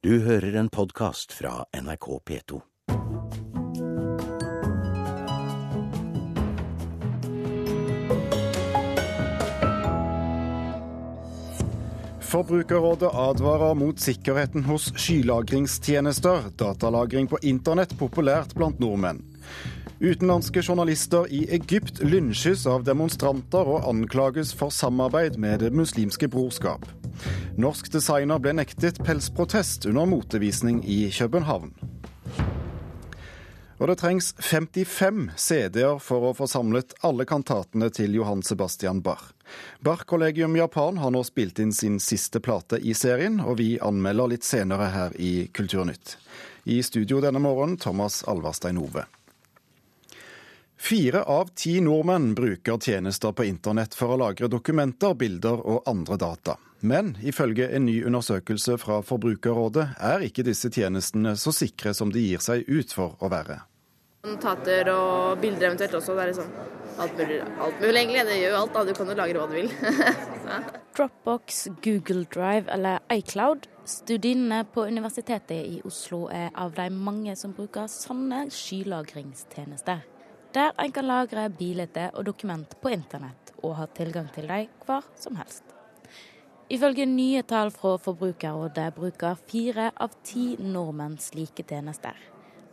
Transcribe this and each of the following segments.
Du hører en podkast fra NRK P2. Forbrukerrådet advarer mot sikkerheten hos skylagringstjenester. Datalagring på internett populært blant nordmenn. Utenlandske journalister i Egypt lynsjes av demonstranter og anklages for samarbeid med Det muslimske brorskap. Norsk designer ble nektet pelsprotest under motevisning i København. Og det trengs 55 CD-er for å få samlet alle kantatene til Johan Sebastian Bach. Bach-kollegium Japan har nå spilt inn sin siste plate i serien, og vi anmelder litt senere her i Kulturnytt. I studio denne morgenen Thomas Alvarstein Ove. Fire av ti nordmenn bruker tjenester på internett for å lagre dokumenter, bilder og andre data. Men ifølge en ny undersøkelse fra Forbrukerrådet er ikke disse tjenestene så sikre som de gir seg ut for å være. Notater og bilder eventuelt også. Det er liksom alt mulig, alt mulig egentlig. Det gjør jo alt, da. Du kan jo lagre hva du vil. Dropbox, Google Drive eller iCloud. Studiene på Universitetet i Oslo er av de mange som bruker sånne skylagringstjenester. Der en kan lagre bilder og dokument på internett, og ha tilgang til dem hver som helst. Ifølge nye tall fra Forbrukerrådet bruker fire av ti nordmenn slike tjenester.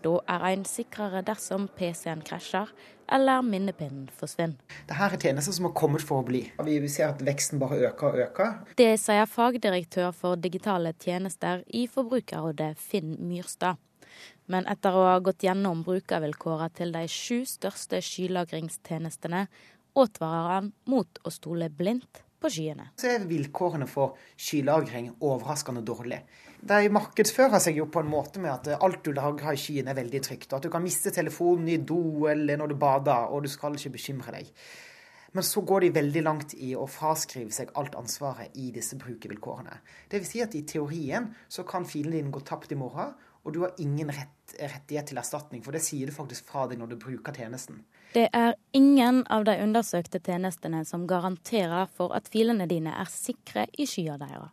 Da er en sikrere dersom PC-en krasjer eller minnepinnen forsvinner. Dette er tjenester som har kommet for å bli. Vi ser at veksten bare øker og øker. Det sier fagdirektør for digitale tjenester i Forbrukerrådet, Finn Myrstad. Men etter å ha gått gjennom brukervilkårene til de sju største skylagringstjenestene, advarer han mot å stole blindt på skyene. Så er vilkårene for skylagring overraskende dårlige. De markedsfører seg jo på en måte med at alt du lagrer i skyen er veldig trygt. Og at du kan miste telefonen i do eller når du bader, og du skal ikke bekymre deg. Men så går de veldig langt i å fraskrive seg alt ansvaret i disse brukervilkårene. Dvs. Si at i teorien så kan filen din gå tapt i morgen, og du har ingen rett, rettighet til erstatning, for det sier du faktisk fra deg når du bruker tjenesten. Det er ingen av de undersøkte tjenestene som garanterer for at filene dine er sikre i skya deres.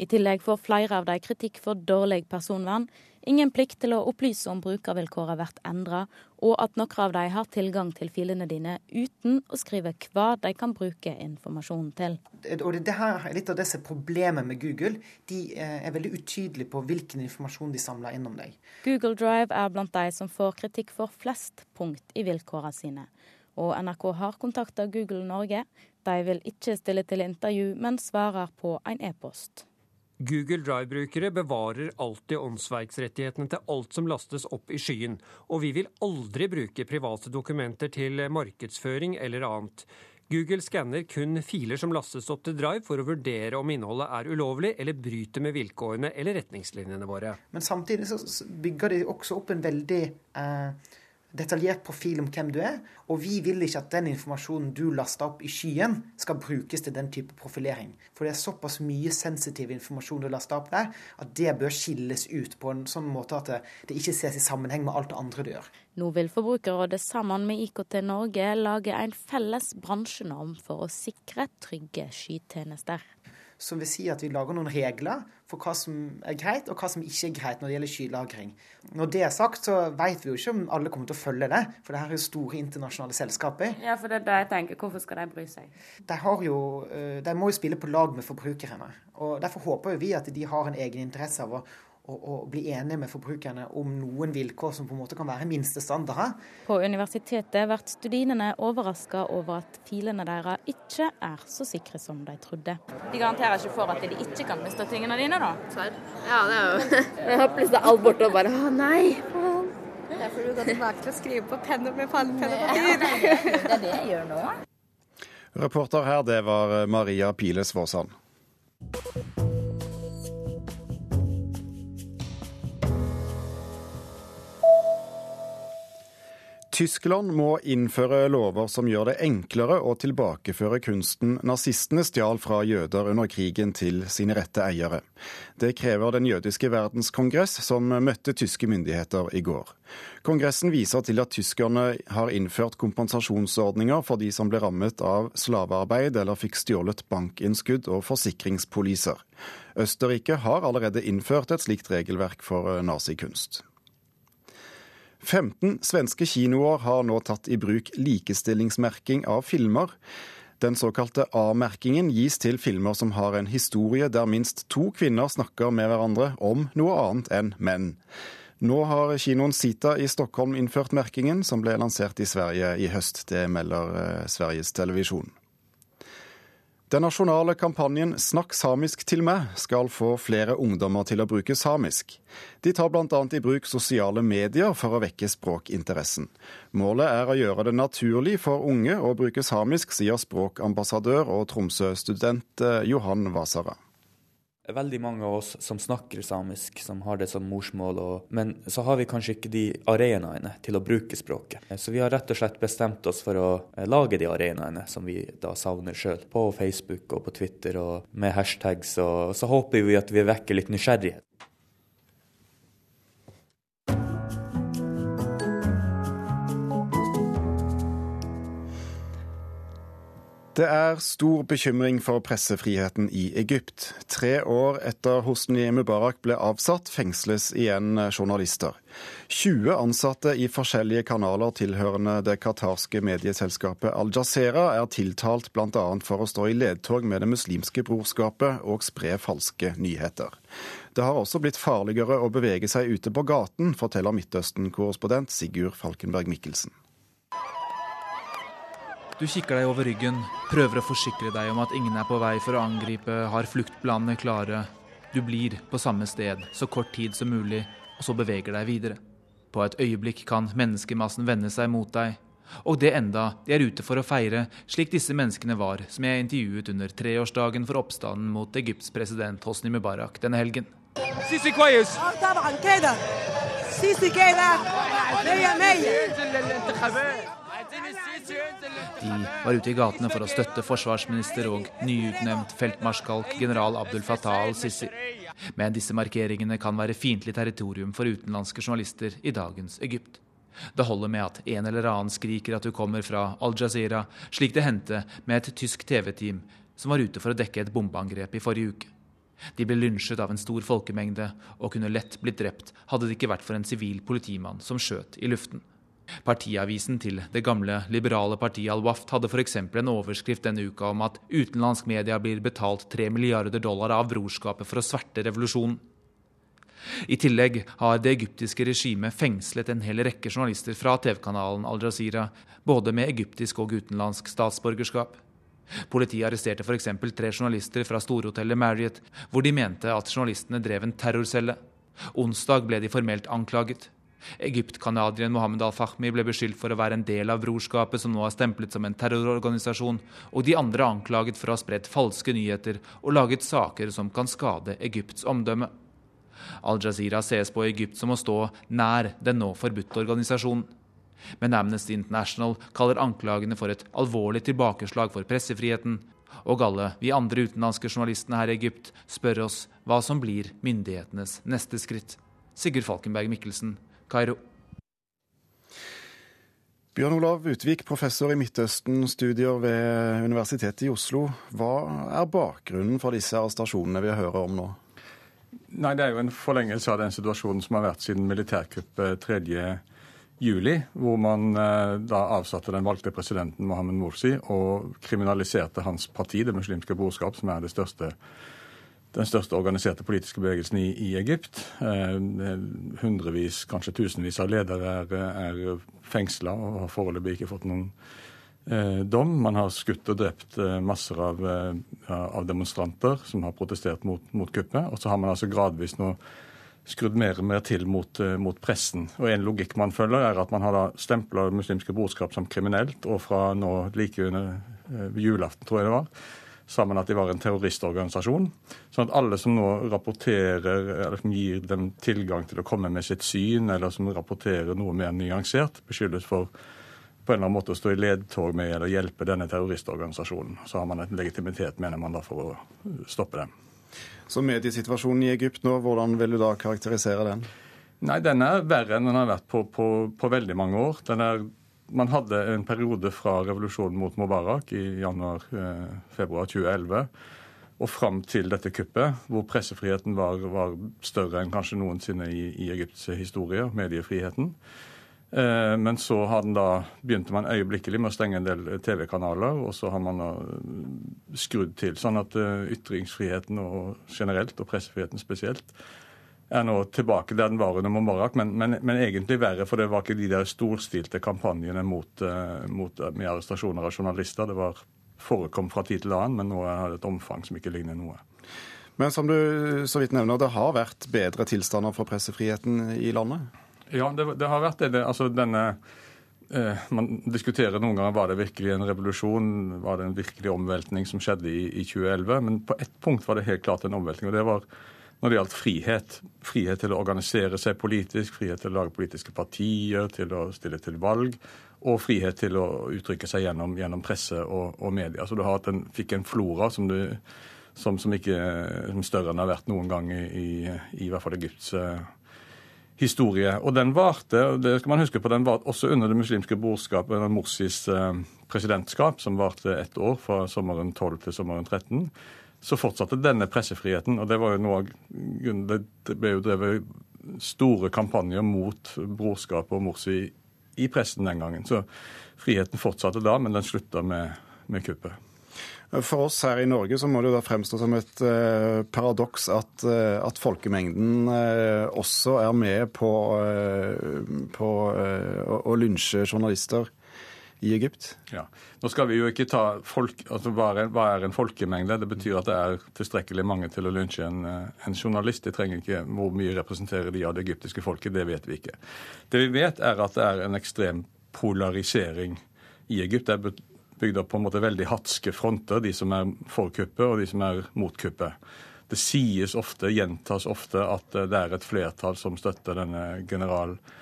I tillegg får flere av de kritikk for dårlig personvern, ingen plikt til å opplyse om brukervilkårene blir endra, og at noen av de har tilgang til filene dine uten å skrive hva de kan bruke informasjonen til. Og det her er litt av disse problemene med Google. De eh, er veldig utydelige på hvilken informasjon de samler inn om deg. Google Drive er blant de som får kritikk for flest punkt i vilkårene sine. Og NRK har kontakta Google Norge. De vil ikke stille til intervju, men svarer på en e-post. Google Drive-brukere bevarer alltid åndsverksrettighetene til alt som lastes opp i skyen, og vi vil aldri bruke private dokumenter til markedsføring eller annet. Google skanner kun filer som lastes opp til Drive for å vurdere om innholdet er ulovlig eller bryter med vilkårene eller retningslinjene våre. Men samtidig så bygger de også opp en veldig eh detaljert profil om hvem du er, og vi vil ikke at den informasjonen du laster opp i skyen, skal brukes til den type profilering. For det er såpass mye sensitiv informasjon du laster opp der, at det bør skilles ut på en sånn måte at det ikke ses i sammenheng med alt det andre du gjør. Nå vil Forbrukerrådet sammen med IKT Norge lage en felles bransjenorm for å sikre trygge skytjenester som vil si at vi lager noen regler for hva som er greit, og hva som ikke er greit når det gjelder skylagring. Når det er sagt, så vet vi jo ikke om alle kommer til å følge det, for det her er jo store internasjonale selskaper. Ja, for det er det jeg tenker. Hvorfor skal de bry seg? De, jo, eh, de må jo spille på lag med forbrukerne. og Derfor håper vi at de har en egen interesse av å å, å, bli enige med forbrukerne om noen vilkår som på en måte kan være minstestandarder. På universitetet blir studentene overraska over at filene deres ikke er så sikre som de trodde. De garanterer ikke for at de ikke kan miste tingene dine, da? Ja, det er jo Jeg har plutselig alt borte og bare Å nei, Derfor er du går tilbake til å skrive på penn med penn og papir. Det er det jeg gjør nå. Reporter her, det var Maria Piles Våsand. Tyskland må innføre lover som gjør det enklere å tilbakeføre kunsten nazistene stjal fra jøder under krigen til sine rette eiere. Det krever Den jødiske verdenskongress, som møtte tyske myndigheter i går. Kongressen viser til at tyskerne har innført kompensasjonsordninger for de som ble rammet av slavearbeid eller fikk stjålet bankinnskudd og forsikringspoliser. Østerrike har allerede innført et slikt regelverk for nazikunst. 15 svenske kinoer har nå tatt i bruk likestillingsmerking av filmer. Den såkalte A-merkingen gis til filmer som har en historie der minst to kvinner snakker med hverandre om noe annet enn menn. Nå har kinoen Sita i Stockholm innført merkingen, som ble lansert i Sverige i høst. Det melder eh, Sveriges Televisjon. Den nasjonale kampanjen Snakk samisk til meg skal få flere ungdommer til å bruke samisk. De tar bl.a. i bruk sosiale medier for å vekke språkinteressen. Målet er å gjøre det naturlig for unge å bruke samisk, sier språkambassadør og Tromsø-student eh, Johan Vasara veldig mange av oss som snakker samisk, som har det som morsmål, og, men så har vi kanskje ikke de arenaene til å bruke språket. Så vi har rett og slett bestemt oss for å eh, lage de arenaene som vi da savner sjøl, på Facebook og på Twitter og med hashtags, og så håper vi at vi vekker litt nysgjerrighet. Det er stor bekymring for pressefriheten i Egypt. Tre år etter Hosni Mubarak ble avsatt, fengsles igjen journalister. 20 ansatte i forskjellige kanaler tilhørende det qatarske medieselskapet Al Jazeera er tiltalt bl.a. for å stå i ledtog med Det muslimske brorskapet og spre falske nyheter. Det har også blitt farligere å bevege seg ute på gaten, forteller Midtøsten-korrespondent Sigurd Falkenberg Mikkelsen. Du kikker deg over ryggen, prøver å forsikre deg om at ingen er på vei for å angripe, har fluktplanene klare. Du blir på samme sted så kort tid som mulig, og så beveger deg videre. På et øyeblikk kan menneskemassen vende seg mot deg. Og det enda de er ute for å feire, slik disse menneskene var, som jeg intervjuet under treårsdagen for oppstanden mot Egypts president Hosni Mubarak denne helgen. Sisi de var ute i gatene for å støtte forsvarsminister og nyutnevnt feltmarskalk general Abdul Fattah al-Sisi. Men disse markeringene kan være fiendtlig territorium for utenlandske journalister i dagens Egypt. Det holder med at en eller annen skriker at du kommer fra Al-Jazeera, slik det hendte med et tysk TV-team som var ute for å dekke et bombeangrep i forrige uke. De ble lynsjet av en stor folkemengde og kunne lett blitt drept hadde det ikke vært for en sivil politimann som skjøt i luften. Partiavisen til det gamle liberale partiet Al-Waft hadde f.eks. en overskrift denne uka om at utenlandsk media blir betalt 3 milliarder dollar av brorskapet for å sverte revolusjonen. I tillegg har det egyptiske regimet fengslet en hel rekke journalister fra TV-kanalen Al-Jazeera, både med egyptisk og utenlandsk statsborgerskap. Politiet arresterte f.eks. tre journalister fra storhotellet Marriott, hvor de mente at journalistene drev en terrorcelle. Onsdag ble de formelt anklaget. Egypt-canadieren Mohammed al-Fahmi ble beskyldt for å være en del av brorskapet, som nå er stemplet som en terrororganisasjon, og de andre anklaget for å ha spredt falske nyheter og laget saker som kan skade Egypts omdømme. Al-Jazeera ses på Egypt som å stå nær den nå forbudte organisasjonen. Men Amnesty International kaller anklagene for et alvorlig tilbakeslag for pressefriheten, og alle vi andre utenlandske journalistene her i Egypt spør oss hva som blir myndighetenes neste skritt. Sigurd Falkenberg Mikkelsen, Kairo. Bjørn Olav Utvik, professor i Midtøsten-studier ved Universitetet i Oslo. Hva er bakgrunnen for disse arrestasjonene vi hører om nå? Nei, Det er jo en forlengelse av den situasjonen som har vært siden militærkuppet 3.7, hvor man eh, da avsatte den valgte presidenten Mohammed Morsi og kriminaliserte hans parti, Det muslimske brorskap, som er det største den største organiserte politiske bevegelsen i, i Egypt. Eh, hundrevis, kanskje tusenvis av ledere er, er fengsla og har foreløpig ikke fått noen eh, dom. Man har skutt og drept eh, masser av, eh, av, demonstranter som har protestert mot, mot kuppet. Og så har man altså gradvis nå skrudd mer og mer til mot, eh, mot, pressen. Og En logikk man følger, er at man har da stempla muslimske brorskap som kriminelt, og fra nå like under eh, julaften, tror jeg det var, sammen at de var en terroristorganisasjon. Sånn at alle som nå rapporterer, eller som gir dem tilgang til å komme med sitt syn, eller som rapporterer noe mer nyansert, beskyldes for på en eller annen måte å stå i ledtog med eller hjelpe denne terroristorganisasjonen. Så har man en legitimitet, mener man, da for å stoppe dem. Så mediesituasjonen i Egypt nå, hvordan vil du da karakterisere den? Nei, Den er verre enn den har vært på, på, på veldig mange år. Den er man hadde en periode fra revolusjonen mot Mubarak i januar-februar eh, 2011 og fram til dette kuppet, hvor pressefriheten var, var større enn kanskje noensinne i, i Egypts historie, mediefriheten. Eh, men så da, begynte man øyeblikkelig med å stenge en del TV-kanaler, og så har man da skrudd til. Sånn at eh, ytringsfriheten og generelt, og pressefriheten spesielt, er nå tilbake der den var under Mubarak, men, men, men, egentlig verre. For det var ikke de der storstilte kampanjene mot, uh, mot, eh, med arrestasjoner av journalister. Det var forekom fra tid til annen, men nå har det et omfang som ikke ligner noe. Men som du så vidt nevner, det har vært bedre tilstander for pressefriheten i landet? Ja, det, det har vært det. Altså denne eh, man diskuterer noen ganger var det virkelig en revolusjon, var det en virkelig omveltning som skjedde i, i 2011. Men på ett punkt var det helt klart en omveltning. og det var når det gjaldt frihet. Frihet til å organisere seg politisk, frihet til å lage politiske partier, til å stille til valg. Og frihet til å uttrykke seg gjennom, gjennom presse og, og media. Så du har hatt en, fikk en flora som, du, som, som ikke som større enn det har vært noen gang i, i, i hvert fall Egypts uh, historie. Og den varte, det skal man huske på, den varte også under Det muslimske brorskapet, eller Morsis uh, presidentskap, som varte ett år, fra sommeren 12 til sommeren 13 så fortsatte denne pressefriheten. Og det var jo noe Det ble jo drevet store kampanjer mot brorskapet og Morsi i pressen den gangen. Så friheten fortsatte da, men den slutta med, med kuppet. For oss her i Norge så må det jo da fremstå som et eh, paradoks at, eh, at, folkemengden eh, også er med på, eh, på eh, å, å lynsje journalister i Egypt? Ja. Nå skal vi jo ikke ta folk, altså hva er, hva er en folkemengde? Det betyr at det er tilstrekkelig mange til å lynsje en, eh, en, journalist. De trenger ikke hvor mye representerer de av det egyptiske folket. Det vet vi ikke. Det vi vet, er at det er en ekstrem polarisering i Egypt. Det er bygd opp på en måte veldig hatske fronter, de som er for kuppet og de som er mot kuppet. Det sies ofte, gjentas ofte, at det er et flertall som støtter denne general eh,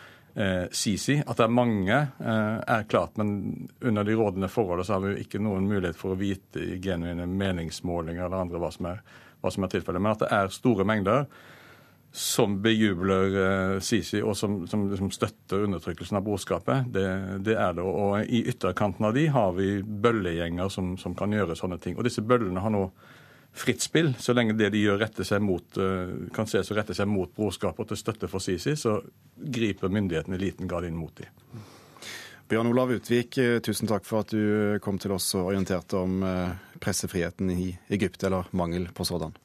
Sisi. At det er mange, eh, er klart, men under de rådende forholdene så har vi jo ikke noen mulighet for å vite i genuine meningsmålinger eller andre hva som er, som er tilfellet. Men at det er store mengder som bejubler eh, Sisi, og som, som liksom støtter undertrykkelsen av brorskapet, det, det, er det. Og i ytterkanten av de har vi bøllegjenger som, som kan gjøre sånne ting. Og disse bøllene har nå fritt spill. Så lenge det de gjør retter seg mot, eh, kan ses å rette seg mot brorskapet til støtte for Sisi, så griper myndighetene i liten grad inn mot dem. Bjørn Olav Utvik, eh, tusen takk for at du kom til oss og orienterte om eh, pressefriheten i Egypt, eller mangel på sådan.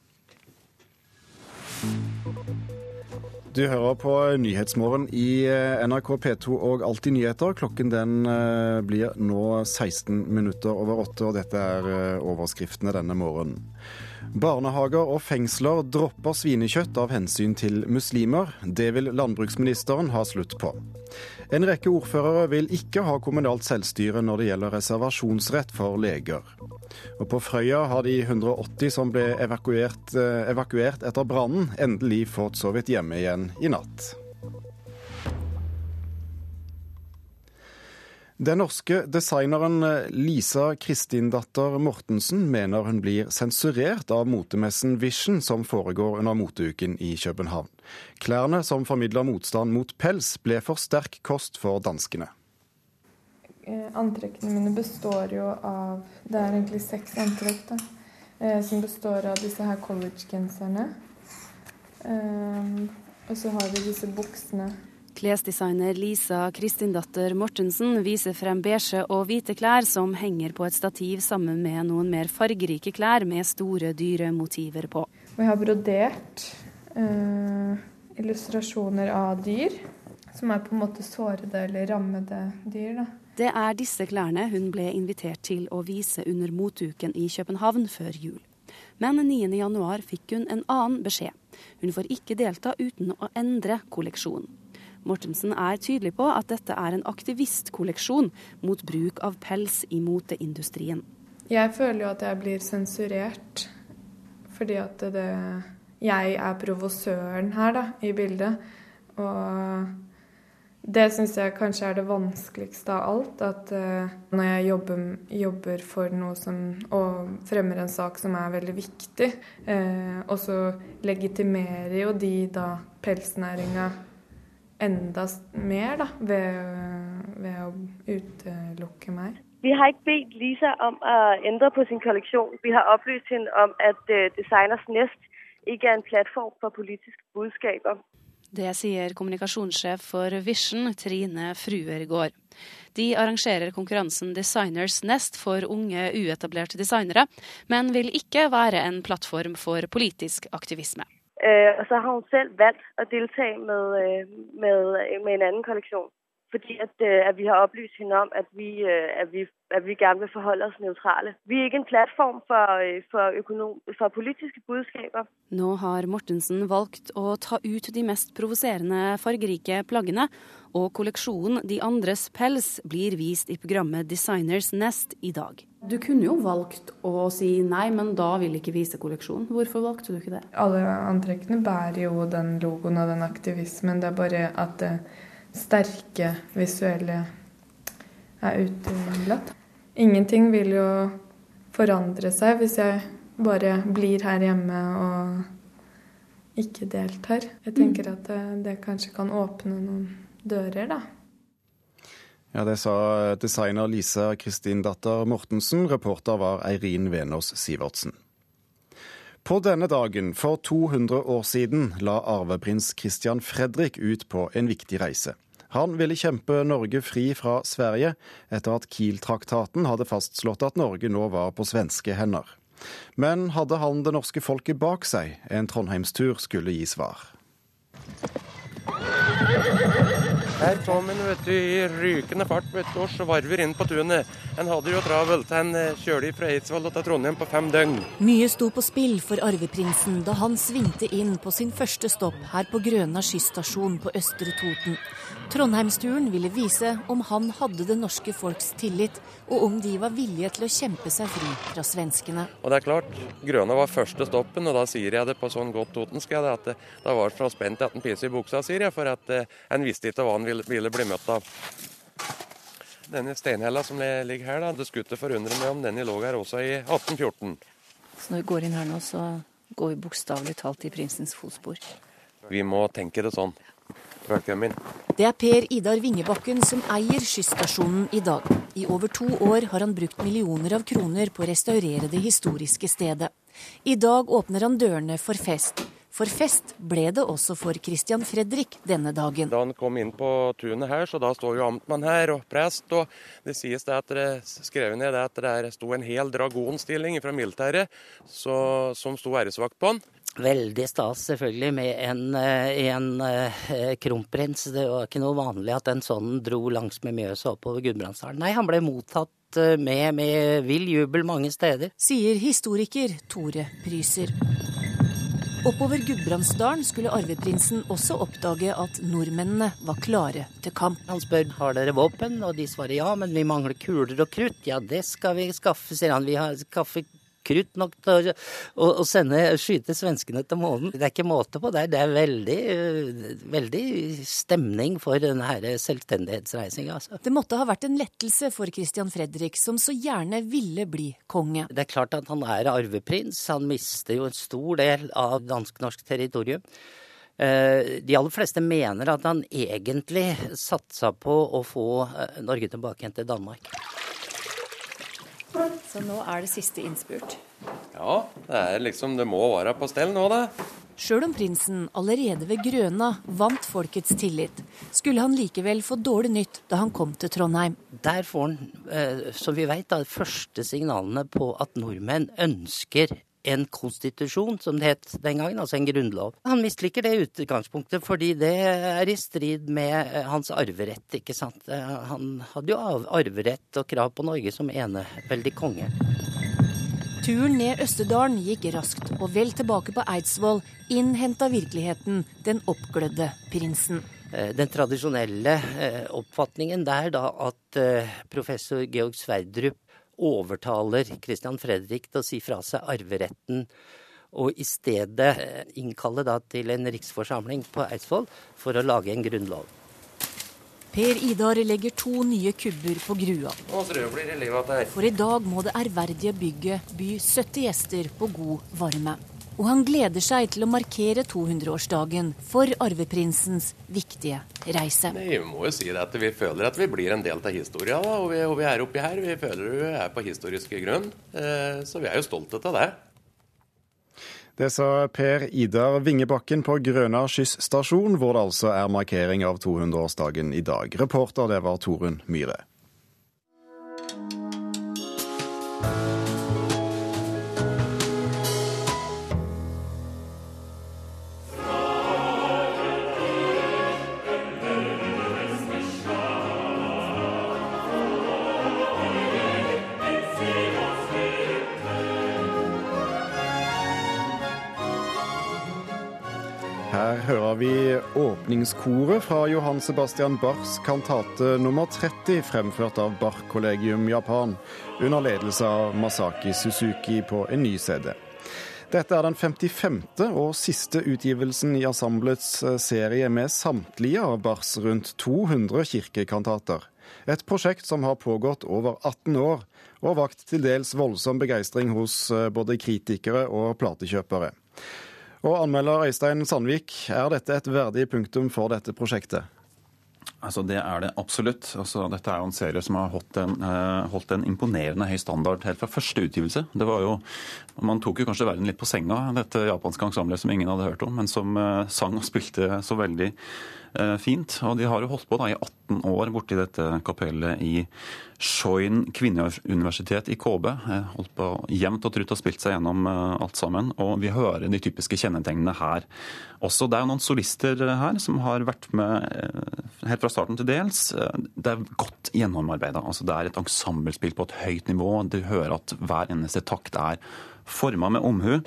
Du hører på Nyhetsmorgen i NRK P2 og Alltid nyheter. Klokken den blir nå 16 minutter over åtte, og dette er overskriftene denne morgenen. Barnehager og fengsler dropper svinekjøtt av hensyn til muslimer. Det vil landbruksministeren ha slutt på. En rekke ordførere vil ikke ha kommunalt selvstyre når det gjelder reservasjonsrett for leger. Og på Frøya har de 180 som ble evakuert, eh, evakuert etter brannen, endelig fått sovet hjemme igjen i natt. Den norske designeren Lisa Kristindatter Mortensen mener hun blir sensurert av motemessen Vision som foregår under moteuken i København. Klærne som formidler motstand mot pels, ble for sterk kost for danskene. Eh, antrekkene mine består jo av Det er egentlig seks antrekk da, eh, som består av disse her collegegenserne. Og så har vi disse buksene Klesdesigner Lisa Kristindatter Mortensen viser frem beige og hvite klær som henger på et stativ sammen med noen mer fargerike klær med store dyremotiver på. Vi har brodert eh, illustrasjoner av dyr, som er på en måte sårede eller rammede dyr. Da. Det er disse klærne hun ble invitert til å vise under motuken i København før jul. Men 9.1 fikk hun en annen beskjed. Hun får ikke delta uten å endre kolleksjonen. Mortensen er tydelig på at dette er en aktivistkolleksjon mot bruk av pels i moteindustrien. Jeg føler jo at jeg blir sensurert fordi at det Jeg er provosøren her, da, i bildet. Og det syns jeg kanskje er det vanskeligste av alt. At uh, når jeg jobber, jobber, for noe som Og fremmer en sak som er veldig viktig, uh, og så legitimerer jo de da pelsnæringa enda mer da, ved, ved å utelukke meg. Vi har ikke bedt Lisa om å endre på sin kolleksjon. Vi har opplyst henne om at uh, Designers Nest ikke er en plattform for politiske budskaper. Det sier kommunikasjonssjef for Vision, Trine Fruergård. De arrangerer konkurransen Designers Nest for unge, uetablerte designere, men vil ikke være en plattform for politisk aktivisme. Uh, og så har hun selv valgt å deltage med, øh, med, med en annen kolleksjon. Fordi at, øh, at, vi har opplyst henne om at vi, at vi, at vi gerne vil forholde oss neutrale. Vi er ikke en plattform for, for, økonom, for, politiske budskaper. Nå har Mortensen valgt å ta ut de mest provoserende fargerike plaggene, og kolleksjonen De andres pels blir vist i programmet Designers Nest i dag. Du kunne jo valgt å si nei, men da vil ikke vise kolleksjonen. Hvorfor valgte du ikke det? Alle antrekkene bærer jo den logoen og den aktivismen. Det er bare at det sterke visuelle er utelatt. Ingenting vil jo forandre seg hvis jeg bare blir her hjemme og ikke deltar. Jeg tenker at det, det kanskje kan åpne noen dører, da. Ja, Det sa designer Lise Kristin Datter Mortensen. Reporter var Eirin Venås Sivertsen. På denne dagen for 200 år siden la arveprins Christian Fredrik ut på en viktig reise. Han ville kjempe Norge fri fra Sverige, etter at Kiel-traktaten hadde fastslått at Norge nå var på svenske hender. Men hadde han det norske folket bak seg? En trondheimstur skulle gi svar. Her kom han i rykende fart vet du, og svarver inn på tunet. Han hadde jo travelt. Han eh, kjørte fra Eidsvoll til Trondheim på fem døgn. Mye sto på spill for arveprinsen da han svingte inn på sin første stopp her på Grøna skysstasjon på Østre Toten. Trondheimsturen ville vise om han hadde det norske folks tillit, og om de var villige til å kjempe seg fri fra svenskene. Og det er klart, Grøna var første stoppen, og da sier jeg det på sånn godt totensk at det, da var fra spent at en pisse i buksa, sier jeg, for at eh, han visste ikke hva han ville, ville bli møtt av. Denne steinhella som ligger her, da, det skulle ikke forundre meg om denne lå her også i 1814. Så når vi går inn her nå, så går vi bokstavelig talt i prinsens fotspor? Vi må tenke det sånn. Det er Per Idar Vingebakken som eier skysstasjonen i dag. I over to år har han brukt millioner av kroner på å restaurere det historiske stedet. I dag åpner han dørene for fest. For fest ble det også for Christian Fredrik denne dagen. Da han kom inn på tunet her, så da står jo amtmann her og prest. Og det sies det at det skrev ned at det sto en hel dragonstilling fra militæret som sto æresvakt på han. Veldig stas, selvfølgelig, med en, eh, en uh, kronprins. Det var ikke noe vanlig at en sånn dro langs med Mjøsa oppover Gudbrandsdalen. Nei, han ble mottatt uh, med, med vill jubel mange steder. Sier historiker Tore Pryser. Oppover Gudbrandsdalen skulle arveprinsen også oppdage at nordmennene var klare til kamp. Han spør har dere våpen, og de svarer ja, men vi mangler kuler og krutt. Ja, det skal vi skaffe, sier han. Vi har skaffet krutt nok til å, å, å sende, skyte svenskene til månen. Det er ikke måte på det. Det er veldig, veldig stemning for denne selvstendighetsreisinga. Altså. Det måtte ha vært en lettelse for Christian Fredrik, som så gjerne ville bli konge. Det er klart at han er arveprins. Han mister jo en stor del av dansk-norsk territorium. Eh, de aller fleste mener at han egentlig satsa på å få eh, Norge tilbake igjen til Danmark. Så nå er det siste innspurt. Ja, det er liksom Det må være på stell nå, da. Sjøl om prinsen allerede ved Grøna vant folkets tillit, skulle han likevel få dårlig nytt da han kom til Trondheim. Der får han, eh, som vi veit, de første signalene på at nordmenn ønsker en konstitusjon, som det het den gangen, altså en grunnlov. Han misliker det utgangspunktet fordi det er i strid med eh, hans arverett, ikke sant. Eh, han hadde jo arverett og krav på Norge som eneveldig konge. Turen ned Østerdalen gikk raskt, og vel tilbake på Eidsvoll innhenta virkeligheten den oppglødde prinsen. Eh, den tradisjonelle oppfatningen der da at professor Georg Sverdrup overtaler Christian Fredrik til å si fra seg arveretten og i stedet innkalle da til en riksforsamling på Eidsvoll for å lage en grunnlov. Per Idar legger to nye kubber på grua. For i dag må det ærverdige bygget by 70 gjester på god varme. Og han gleder seg til å markere 200-årsdagen for arveprinsens viktige reise. Nei, vi må jo si det at Vi føler at vi blir en del av historia, da, og, vi, og vi er oppi her. Vi føler vi er på historiske grunn. Eh, så vi er jo stolte av det. Det sa Per Idar Vingebakken på Grøna skyss-stasjon, hvor det altså er markering av 200-årsdagen i dag. Reporter det var Torunn Myhre. Her hører vi åpningskoret fra Johan Sebastian Bachs kantate nummer 30, fremført av Bach-kollegium Japan, under ledelse av Masaki Suzuki på en ny CD. Dette er den 55. og siste utgivelsen i ensemblets eh, serie med samtlige av Bachs rundt 200 kirkekantater. Et prosjekt som har pågått over 18 år, og vakt til dels voldsom begeistring hos eh, både kritikere og platekjøpere. Og anmelder Øystein Sandvik, er dette et verdig punktum for dette prosjektet? Altså Det er det absolutt. Altså, dette er jo en serie som har holdt en, eh, holdt en, imponerende høy standard helt fra første utgivelse. Det var jo, Man tok jo kanskje verden litt på senga, dette japanske ensemblet som ingen hadde hørt om, men som eh, sang og spilte så veldig fint. Og de har jo holdt på da i 18 år borti dette kapellet i Shoin kvinneuniversitet i KB. Holdt på jevnt og trutt og spilt seg gjennom eh, alt sammen. Og vi hører de typiske kjennetegnene her også. Det er jo noen solister her som har vært med eh, helt fra starten til dels. Det er godt gjennomarbeida. Altså, det er et ensemblespill på et høyt nivå. Du hører at hver eneste takt er forma med omhu.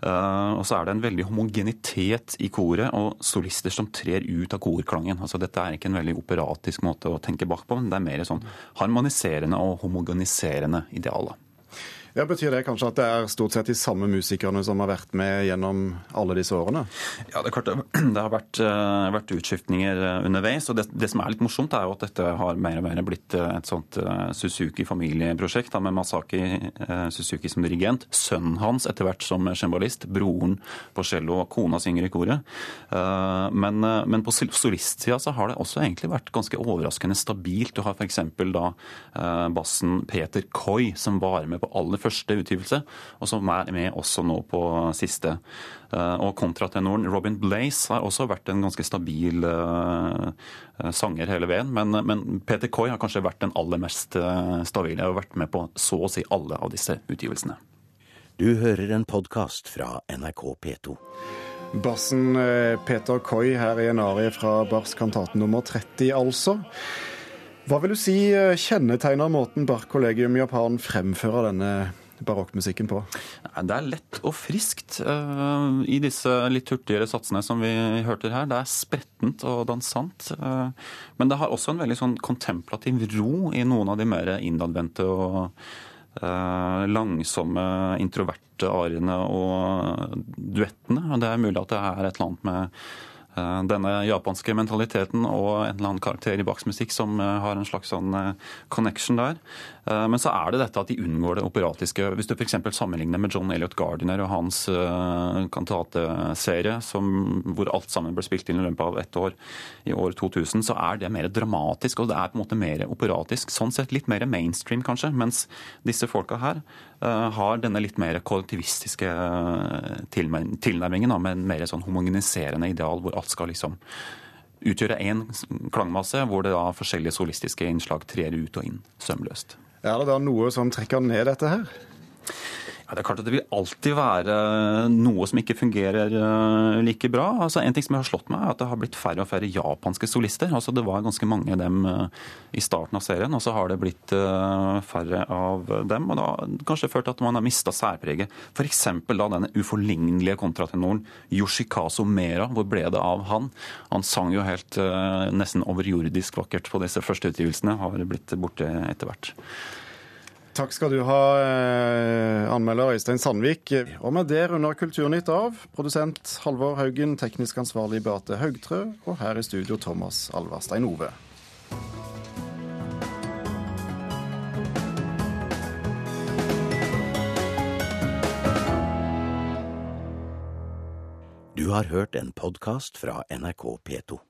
Uh, og så er det en veldig homogenitet i koret og solister som trer ut av korklangen. Altså Dette er ikke en veldig operatisk måte å tenke bak på, men det er mer sånn harmoniserende og homogeniserende ideal. Ja, Betyr det kanskje at det er stort sett de samme musikerne som har vært med gjennom alle disse årene? Ja, Det klart det har vært, uh, vært utskiftninger uh, underveis. og det, det, som er litt morsomt, er jo at dette har mer og mer blitt uh, et sånt Suzuki-familieprosjekt med Masaki Suzuki som dirigent. Sønnen hans etter hvert som cembalist. Broren på cello kona synger i koret. Men, men på solistsida så har det også egentlig vært ganske overraskende stabilt. Du har f.eks. da bassen Peter Koi, som var med på aller første utgivelse, og som er med også nå på siste. Eh, og kontratenoren Robin Blaze har også vært en ganske stabil uh, sanger hele veien. Men, men, Peter Coy har kanskje vært den aller mest stabile og vært med på så å si alle av disse utgivelsene. Du hører en podkast fra NRK P2. Bassen Peter Coy her i en arie fra Bachs kantate nummer 30, altså. Hva vil du si kjennetegner måten Bach-kollegium Japan fremfører denne barokkmusikken på? Det er lett og friskt uh, i disse litt hurtigere satsene som vi hørte her. Det er sprettent og dansant. Uh, men det har også en veldig sånn kontemplativ ro i noen av de mer innadvendte og uh, langsomme, introverte ariene og duettene. Det er mulig at det er et eller annet med Eh, denne japanske mentaliteten og en eller annen karakter i Bachs musikk som eh, har en slags sånn eh, connection der. Men så er det dette at de unngår det operatiske. Hvis du f.eks. sammenligner med John Elliot Gardiner og hans kantateserie, hvor alt sammen ble spilt inn i løpet av ett år i år 2000, så er det mer dramatisk, og det er på en måte mer operatisk. Sånn sett litt mer mainstream, kanskje. Mens disse folka her har denne litt mer kollektivistiske tilnærmingen, med en mer sånn homogeniserende ideal hvor alt skal liksom utgjøre én klangmasse, hvor det da forskjellige solistiske innslag trer ut og inn sømløst. Er det da noe som trekker ned dette her? Ja, det er klart at det vil alltid være noe som ikke fungerer eh, like bra. Altså, en ting som har slått meg, er at det har blitt færre og færre japanske solister. Altså, det var ganske mange av dem eh, i starten av serien, og så har det blitt eh, færre av dem. Og da har det kanskje ført til at man har mista særpreget. F.eks. da denne uforlignelige kontratenoren Yoshikazu Mera. Hvor ble det av han? Han sang jo helt nesten overjordisk vakkert på disse første utgivelsene, har blitt borte etter hvert. Takk skal du ha, eh, anmelder Øystein Sandvik. Og med det runder Kulturnytt av. Produsent Halvor Haugen, teknisk ansvarlig Beate Haugtrø, og her i studio Thomas Alverstein Ove. Du har hørt en podkast fra NRK P2.